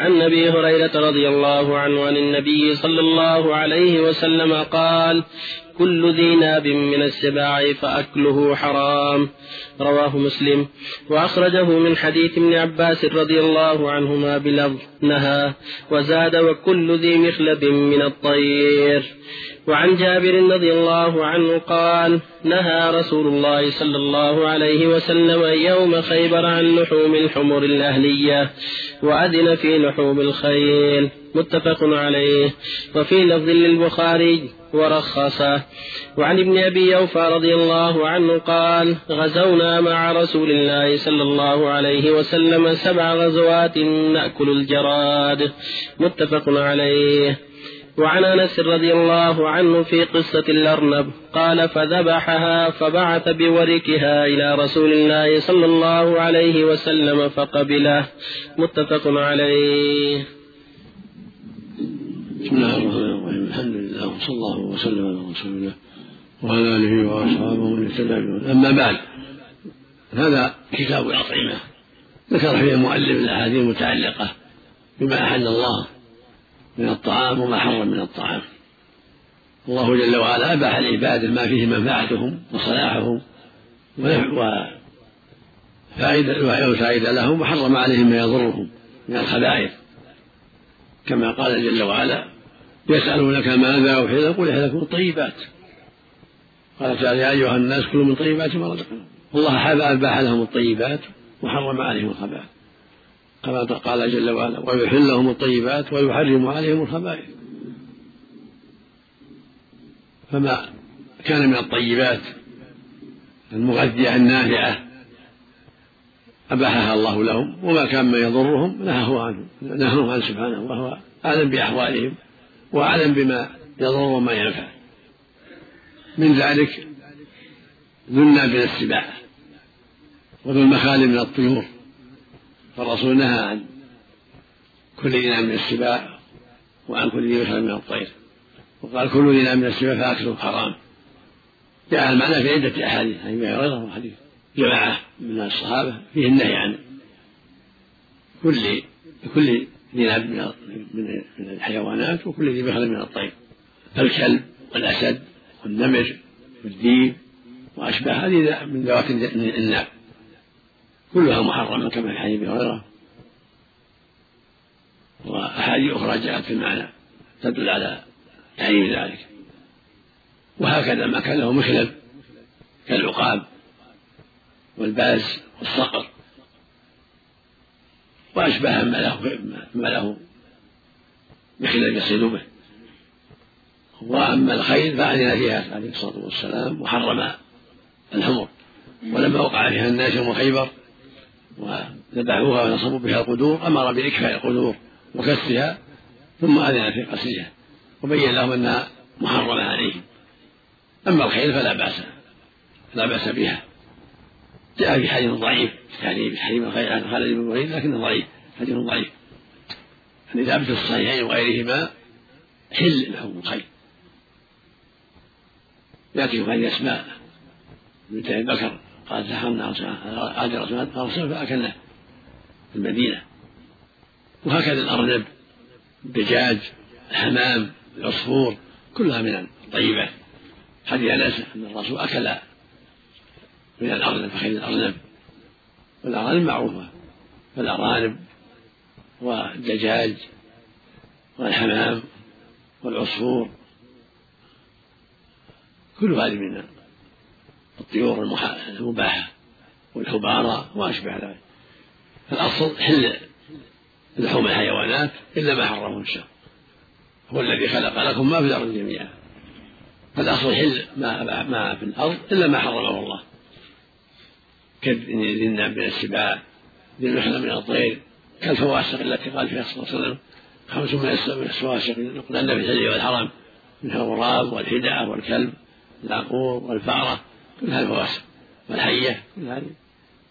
عن أبي هريرة رضي الله عنه عن النبي صلى الله عليه وسلم قال كل ذي ناب من السباع فأكله حرام. رواه مسلم. وأخرجه من حديث ابن عباس رضي الله عنهما بلفظ نهى وزاد وكل ذي مخلب من الطير. وعن جابر رضي الله عنه قال نهى رسول الله صلى الله عليه وسلم يوم خيبر عن لحوم الحمر الأهلية وأذن في لحوم الخيل. متفق عليه. وفي لفظ للبخاري ورخصه. وعن ابن أبي أوفى رضي الله عنه قال غزونا مع رسول الله صلى الله عليه وسلم سبع غزوات نأكل الجراد. متفق عليه. وعن أنس رضي الله عنه في قصة الأرنب قال فذبحها فبعث بوركها إلى رسول الله صلى الله عليه وسلم فقبله. متفق عليه. بسم الله الرحمن الرحيم. الحمد لله وصلى الله وسلم على رسول الله وعلى آله وأصحابه ومن اهتدى أما بعد هذا كتاب الاطعمه ذكر فيه المؤلف الأحاديث المتعلقة بما أحل الله من الطعام وما حرم من الطعام. الله جل وعلا أباح لعباده ما فيه منفعتهم وصلاحهم وفائدة لهم وحرم عليهم ما يضرهم من الخبائث. كما قال جل وعلا يسألونك ماذا أحل قل أحل لكم الطيبات قال تعالى يا أيها الناس كلوا من طيبات ما رزقناكم. الله أباح لهم الطيبات وحرم عليهم الخبائث. كما قال جل وعلا ويحل لهم الطيبات ويحرم عليهم الخبائث. فما كان من الطيبات المغذية النافعة أباحها الله لهم وما كان ما يضرهم نهاه عنه نهاه عنه سبحانه وهو أعلم بأحوالهم. وأعلم بما يضر وما ينفع. من ذلك ذو الناب من السباع وذو المخالب من الطيور. فالرسول نهى عن كل ذي من السباع وعن كل ذي مخالب من الطير. وقال كل ذي من السباع فأكله حرام. جاء المعنى في عدة أحاديث عن أبي هريرة وحديث جماعة من الصحابة فيه النهي عن كل كل ذي ناب من الحيوانات وكل ذي بخل من الطير الكلب والأسد والنمر والديب وأشباه هذه من ذوات الناب كلها محرمة كما في حديث أبي هريرة. وأحاديث أخرى جاءت في المعنى تدل على تحريم ذلك. وهكذا ما كان له مخلب كالعقاب والباز والصقر. وأشبه ما له ما له بخلاف يصيد به. وأما الخيل فأذن فيها عليه الصلاة والسلام وحرم الحمر. ولما وقع فيها الناس يوم خيبر وذبحوها ونصبوا بها القدور أمر بإكفاء القدور وكسرها ثم أذن في قصرها وبين لهم أنها محرمة عليهم. أما الخيل فلا بأس لا بأس بها. جاء في حديث ضعيف تحريم الخير عن خالد بن الوليد لكنه ضعيف حديث ضعيف. يعني ثابت في الصحيحين وغيرهما حل لهم الخير يأتي هذه أسماء. بنت ابي بكر قالت دخلنا عاد رسول الله فأكلنا في المدينة. وهكذا الأرنب الدجاج الحمام العصفور كلها من الطيبات حديث انس ان الرسول أكل من الأرنب فخيل الأرنب والأرانب معروفة فالأرانب والدجاج والحمام والعصفور كل هذه من الطيور المباحة والحبارة وأشبه ذلك. فالأصل حل لحوم الحيوانات إلا ما حرمه الشرع هو الذي خلق لكم ما في الأرض جميعا. فالأصل حل ما في الأرض إلا ما حرمه الله. كالذنب من السباع ذي المحنة من الطير. كالفواسق التي قال فيها صلى الله عليه وسلم خمس من الفواسق يقولن في الحل والحرم منها الغراب والهدأة والكلب العقور والفأرة كل هذه الفواسق والحية كل هذه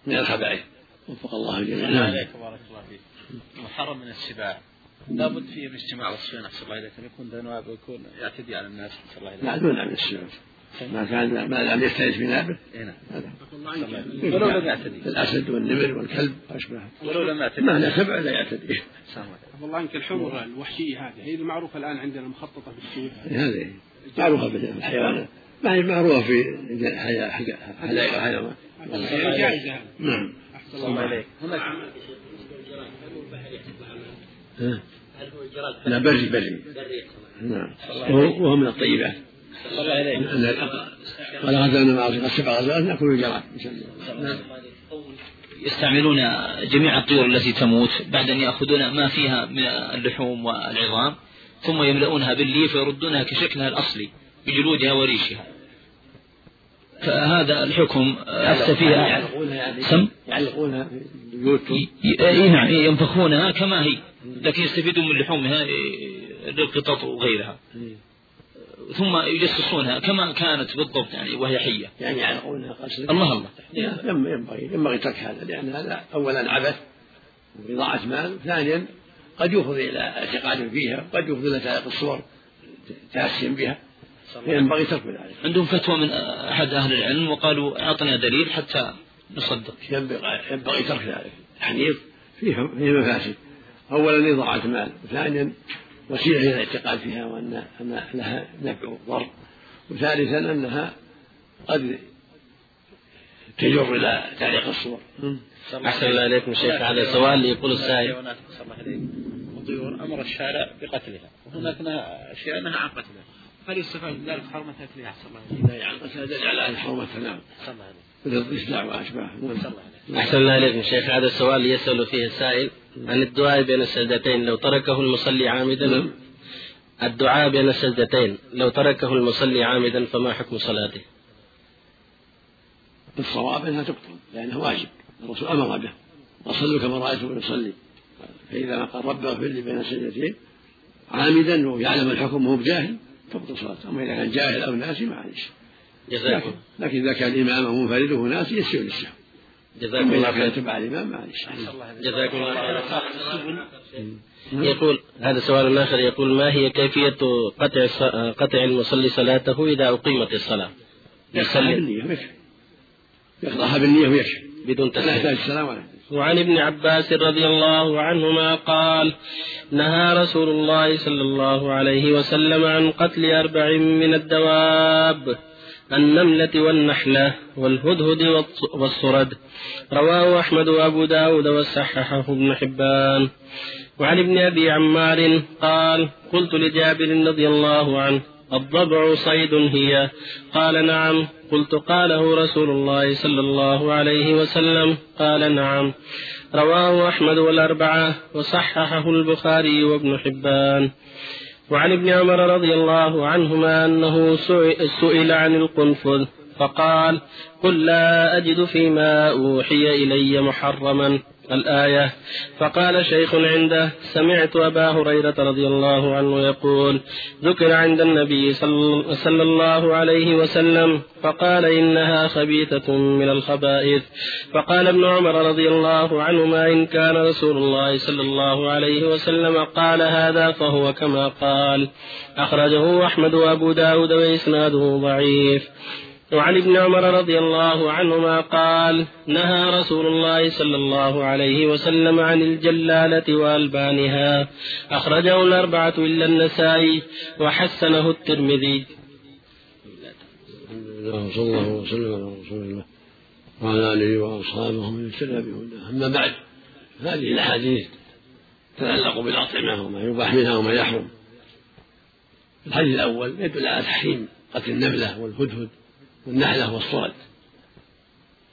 من الخبائث. وفق الله الجميع. نعم. عليك بارك الله فيك. محرم من السباع. لابد فيه من اجتماع وصفين أحسن الله اذا كان يكون ذنوب ويكون يعتدي على الناس نسال الله لا دون من السباع ما كان ما لم يستأنس بنابه. إيه نعم. ولو لم يعتدي. الأسد والنمر والكلب وأشباهه ولو لم يعتدي. معنى سبع لا يعتدي. والله يمكن الحمر الوحشية هذه هي المعروفة الآن عندنا مخططة بالسيوف هذه معروفة في الحيوانات ما هي معروفة في حدائق الحيوان جائزة هذه نعم. أحسن الله عليك هناك؟ لا بري بري نعم. وهو من الطيبات. الله قال غزلنا مع رسول سبع غزوات نأكل الجراد نعم. يستعملون جميع الطيور التي تموت بعد أن يأخذون ما فيها من اللحوم والعظام ثم يملؤونها بالليف ويردونها كشكلها الأصلي بجلودها وريشها. فهذا الحكم أفتى فيها يعلقونها سم؟ يعلقونها في بيوتهم. ي- ي- نعم ينفخونها كما هي لكن يستفيدون من لحومها للقطط وغيرها. ثم يجسسونها كما كانت بالضبط يعني وهي حية. يعني يعلقونها قصر الله الله. ينبغي ينبغي ينبغي ترك هذا لأن هذا أولا عبث وإضاعة مال ثانيا قد يفضي إلى اعتقاد فيها وقد يفضي إلى تعليق الصور تأسيا بها. فينبغي ترك ذلك. عندهم فتوى من أحد أهل العلم وقالوا أعطنا دليل حتى نصدق. ينبغي ينبغي ترك ذلك. التحنيط فيه فيه مفاسد. اولا إضاعة مال وثانيا وسيله إلى الاعتقاد فيها وأن أن لها نفع وضر. وثالثا أنها قد تجر إلى تعليق الصور. أحسن الله إليكم شيخ. على سؤال يقول السائل. الطيور أمر الشارع بقتلها. وهناك نهى أشياء نهى عن قتلها. هل يستفاد من ذلك حرمة أكلها صلى الله عليه وسلم؟ لا يعني قتل دل على حرمتها نعم. صلى الله عليه الله عليه أحسن الله إليكم شيخ. هذا السؤال يسأل فيه السائل عن الدعاء بين السجدتين. لو تركه المصلي عامدا نعم. الدعاء بين السجدتين. لو تركه المصلي عامدا فما حكم صلاته؟ الصواب أنها تبطل لأنه واجب. الرسول أمر به. وصلوا كما رأيتم يصلي. فإذا قال رب اغفر لي بين السجدتين عامدا ويعلم الحكم وهو بجاهل تبطل صلاته. أما إذا كان جاهل أو ناسي معلش لكن لكن إذا كان الإمام منفرد ناسي يسير للسهو جزاكم الله اذا خير تبع الإمام معلش جزاكم الله خير يقول هذا سؤال آخر. يقول ما هي كيفية قطع قطع المصلي صلاته إذا أقيمت الصلاة؟ يقطعها يصلي. بالنية يقطعها بالنية ويكفي بدون تسليم. السلام وعن ابن عباس رضي الله عنهما قال نهى رسول الله صلى الله عليه وسلم عن قتل أربع من الدواب. النملة والنحلة والهدهد والص- والصرد. رواه أحمد وأبو داود وصححه ابن حبان. وعن ابن أبي عمار قال قلت لجابر رضي الله عنه الضبع صيد هي. قال نعم. قلت قاله رسول الله صلى الله عليه وسلم. قال نعم. رواه أحمد والأربعة وصححه البخاري وابن حبان. وعن ابن عمر رضي الله عنهما أنه سئ- سئل عن القنفذ فقال قل لا أجد فيما أوحي إلي محرما. الآية. فقال شيخ عنده سمعت أبا هريرة رضي الله عنه يقول ذكر عند النبي صلى الله عليه وسلم فقال إنها خبيثة من الخبائث. فقال ابن عمر رضي الله عنهما إن كان رسول الله صلى الله عليه وسلم قال هذا فهو كما قال. أخرجه أحمد وأبو داود وإسناده ضعيف. وعن ابن عمر رضي الله عنهما قال نهى رسول الله صلى الله عليه وسلم عن الجلالة وألبانها. أخرجه الأربعة إلا النسائي وحسنه الترمذي. صلى الله وسلم على رسول الله وعلى آله وأصحابه من اهتدى بهداه. أما بعد هذه الأحاديث تتعلق بالأطعمة وما يباح منها وما يحرم. الحديث الأول يدل على تحريم قتل النملة والهدهد. والنحله والصرد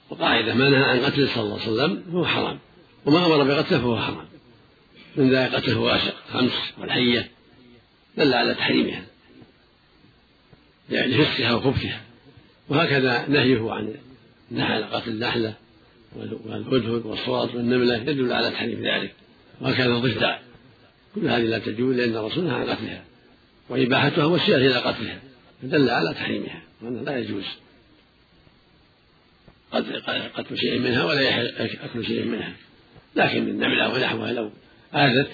وقاعده ما نهى عن قتله صلى الله عليه وسلم فهو حرام. وما أمر بقتله فهو حرام. من ذلك قتل الواشق خمس والحية دل على تحريمها. لفسقها وخبثها. وهكذا نهيه عن النحل قتل النحلة والهدهد والصوات والنملة يدل على تحريم ذلك. وهكذا الضفدع. كل هذه لا تجوز لأن الرسول نهى عن قتلها. وإباحتها وسيلة إلى قتلها. فدل على تحريمها. وأنه لا يجوز. قتل قتل شيء منها ولا يحل أكل شيء منها. لكن النملة ونحوها لو آذت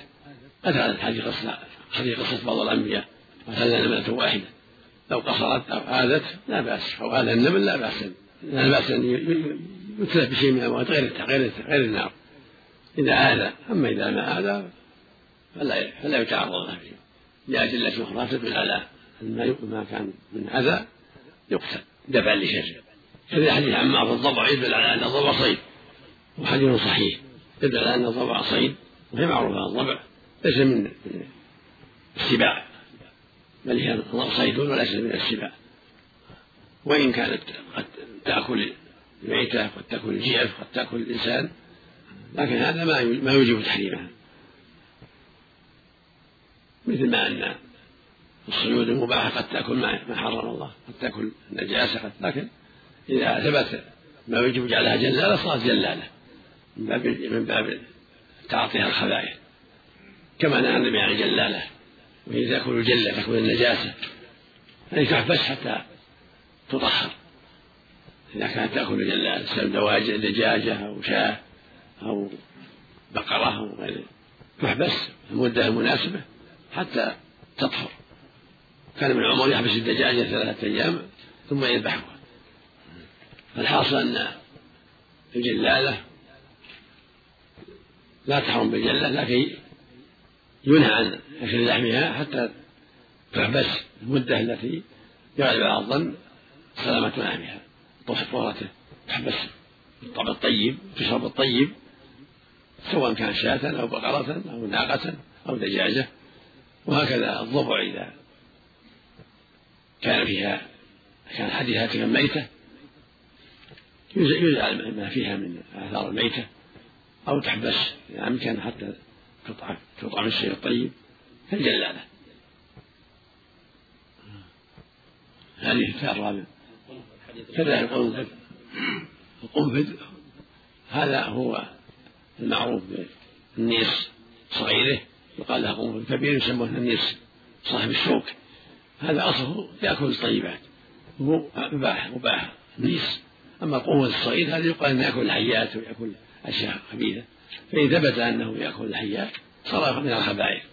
قد هذا الحديث قصة حديث قصة بعض الأنبياء قتلنا نملة واحدة. لو قصرت أو آذت لا بأس. أو آذى النمل لا بأس. لا بأس أن يتلف بشيء من المواد غير غير غير النار. إذا آذى. أما إذا ما آذى فلا فلا يتعرض له لأدلة أخرى تدل على أن ما كان من أذى يقتل. دفعا لشر كذا حديث عمار الضبع يدل على أن الضبع صيد. وحديث صحيح يدل على أن الضبع صيد وهي معروفة الضبع ليس من السباع. بل هي صيد وليس من السباع. وإن كانت قد تأكل الميتة قد تأكل الجيف قد تأكل الإنسان لكن هذا ما ما يوجب تحريمها. مثل ما أن الصيود المباحة قد تأكل ما حرم الله قد تأكل النجاسة قد لكن إذا ثبت ما يجب جعلها جلالة صارت جلالة من باب من باب تعاطيها الخبائث. كما نهى النبي عن الجلالة وهي تأكل الجلة تأكل النجاسة. يعني تحبس حتى تطهر. إذا كانت تأكل الجلالة دجاجة أو شاة أو بقرة أو غيره تحبس المدة المناسبة حتى تطهر. كان ابن عمر يحبس الدجاجة ثلاثة أيام ثم يذبحها. فالحاصل أن الجلالة لا تحرم بالجلة لكن ينهى عن أكل لحمها حتى تحبس المدة التي يغلب على الظن سلامة لحمها. طهرته تحبس الطعم الطيب تشرب الطيب سواء كان شاة أو بقرة أو ناقة أو دجاجة وهكذا الضبع إذا كان فيها كان حديثها ميتة يزعل ما فيها من آثار الميتة أو تحبس إذا أمكن حتى تطعم تطعم الشيء الطيب كالجلالة هذه الرابع كذلك القنفذ القنفذ هذا هو المعروف بالنيس صغيره يقال له قنفذ كبير يسمونه النيس صاحب الشوك. هذا أصله يأكل الطيبات. مباح مباح. نيس. أما القنفذ الصغير هذا يقال أنه يأكل الحيات ويأكل أشياء خبيثة. فإن ثبت أنه يأكل الحيات صار من الخبائث.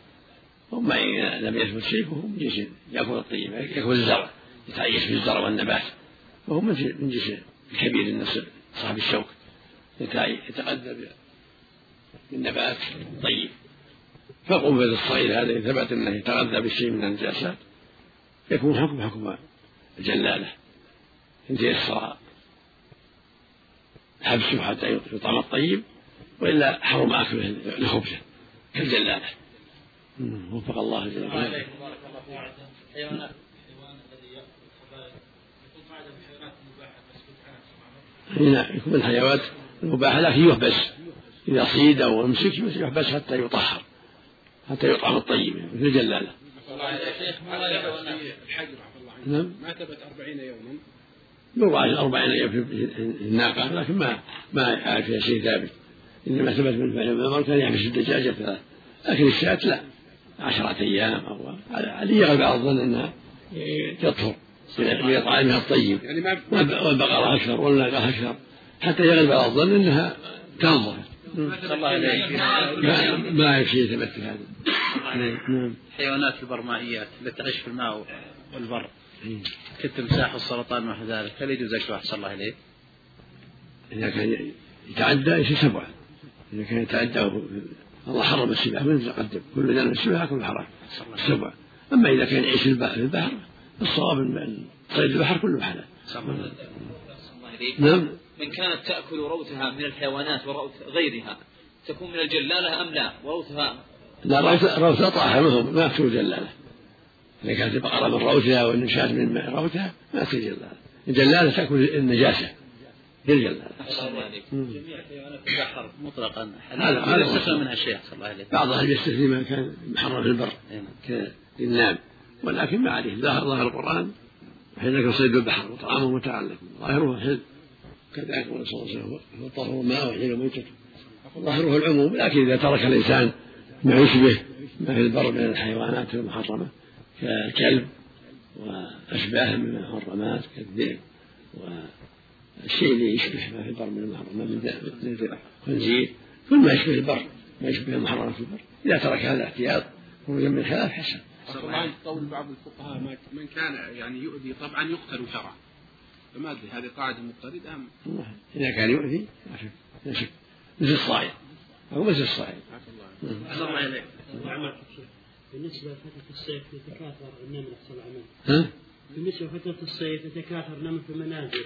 وما إن لم يثبت شيء فهو من جنس يأكل الطيب يأكل الزرع يتعيش في الزرع والنبات. وهو من جنس الكبير النسل صاحب الشوك. يتغذى بالنبات الطيب. فالقنفذ الصغير هذا إن ثبت أنه يتغذى بالشيء من النجاسات يكون حكم حكم الجلالة. إن تيسر حبسه حتى يطعم الطيب وإلا حرم أكله لخبزه كالجلالة وفق الله جل وعلا. نعم يكون من الحيوانات المباحة لكن يحبس إذا صيد أو أمسك يحبس حتى يطهر حتى يطعم الطيب مثل الجلالة. نعم. ما ثبت أربعين يوما. يروى أربعين يوم في الناقة لكن ما ما يعرف فيها شيء ثابت. إنما ثبت من فعل عمر كان يحبس الدجاجة ثلاث لكن الشاة لا. عشرة أيام أو على يغلب على الظن أنها تطهر بطعامها الطيب. يعني والبقرة أكثر والناقة أكثر حتى يغلب على الظن أنها تنظر. ما ما يكفي يثبت في هذا. نعم. حيوانات البرمائيات التي تعيش في الماء والبر. كالتمساح والسرطان ونحو ذلك هل يجوز أكلها أحسن الله إليه؟ إذا كان يتعدى يصير سبعة إذا كان يتعدى الله حرم السباحة من تقدم كل ذنب السباحة كل حرام. السبع أما إذا كان يعيش في البحر الصواب أن صيد البحر كله حلال. نعم. من كانت تأكل روثها من الحيوانات وروث غيرها تكون من الجلالة أم لا؟ وروثها لا روث روث ما تكون جلالة. إذا كانت البقرة من روثها والنشاة من روثها ما تصير جلالة. الجلالة تأكل النجاسة. للجلالة جميع حيوانات البحر مطلقا. هذا يستثنى منها شيء؟ صلى الله عليه بعضها يستثني ما كان محرم في البر كالنام ولكن ما عليه. ظاهر ظاهر القرآن حين صيد البحر وطعامه متاع لكم ظاهره حل كذلك قال صلى الله عليه وسلم الطهر الماء وحين ميتته ظاهره العموم لكن إذا ترك الإنسان ما يشبه ما في البر من الحيوانات المحرمة كالكلب وأشباه من المحرمات كالذئب والشيء اللي يشبه ما في البر من المحرمات من الخنزير كل ما يشبه البر ما يشبه المحرمات في البر. إذا ترك هذا الاحتياط خروجا من الخلاف حسن. قول بعض الفقهاء من كان يعني يؤذي طبعا يقتل شرعا. فما أدري هذه قاعدة مضطرده أم؟ إذا كان يؤذي لا شك لا شك. مثل الصائم. أو مثل الصائم. أحسن الله إليك. بالنسبة لفترة الصيف يتكاثر النمل أحسن العمل ها؟ بالنسبة لفترة الصيف يتكاثر النمل في المنازل.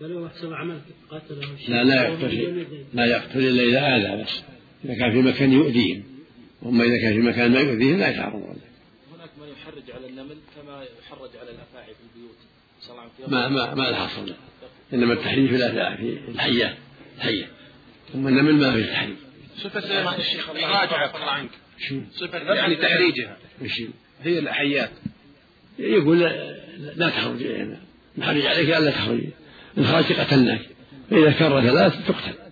فلو أحسن عمل قتله لا لا يقتل لا يقتل إلا إذا آذى بس. إذا كان في مكان يؤذيهم. أما إذا كان في مكان ما يؤذيهم لا يتعرض له هناك من يحرج على النمل كما يحرج على الأفاعي في البيوت. الله ما ما ما له أصل. إنما التحريم في الأفاعي في الحيات الحية. أما النمل ما فيه تحريم. صفة الشيخ راجعة الله عنك؟ صفة يعني تحريجها. هي الأحيات. يقول لا, تخرج يعني نحرج عليك ألا تخرج. إن خرجت قتلناك. فإذا كر ثلاث تقتل.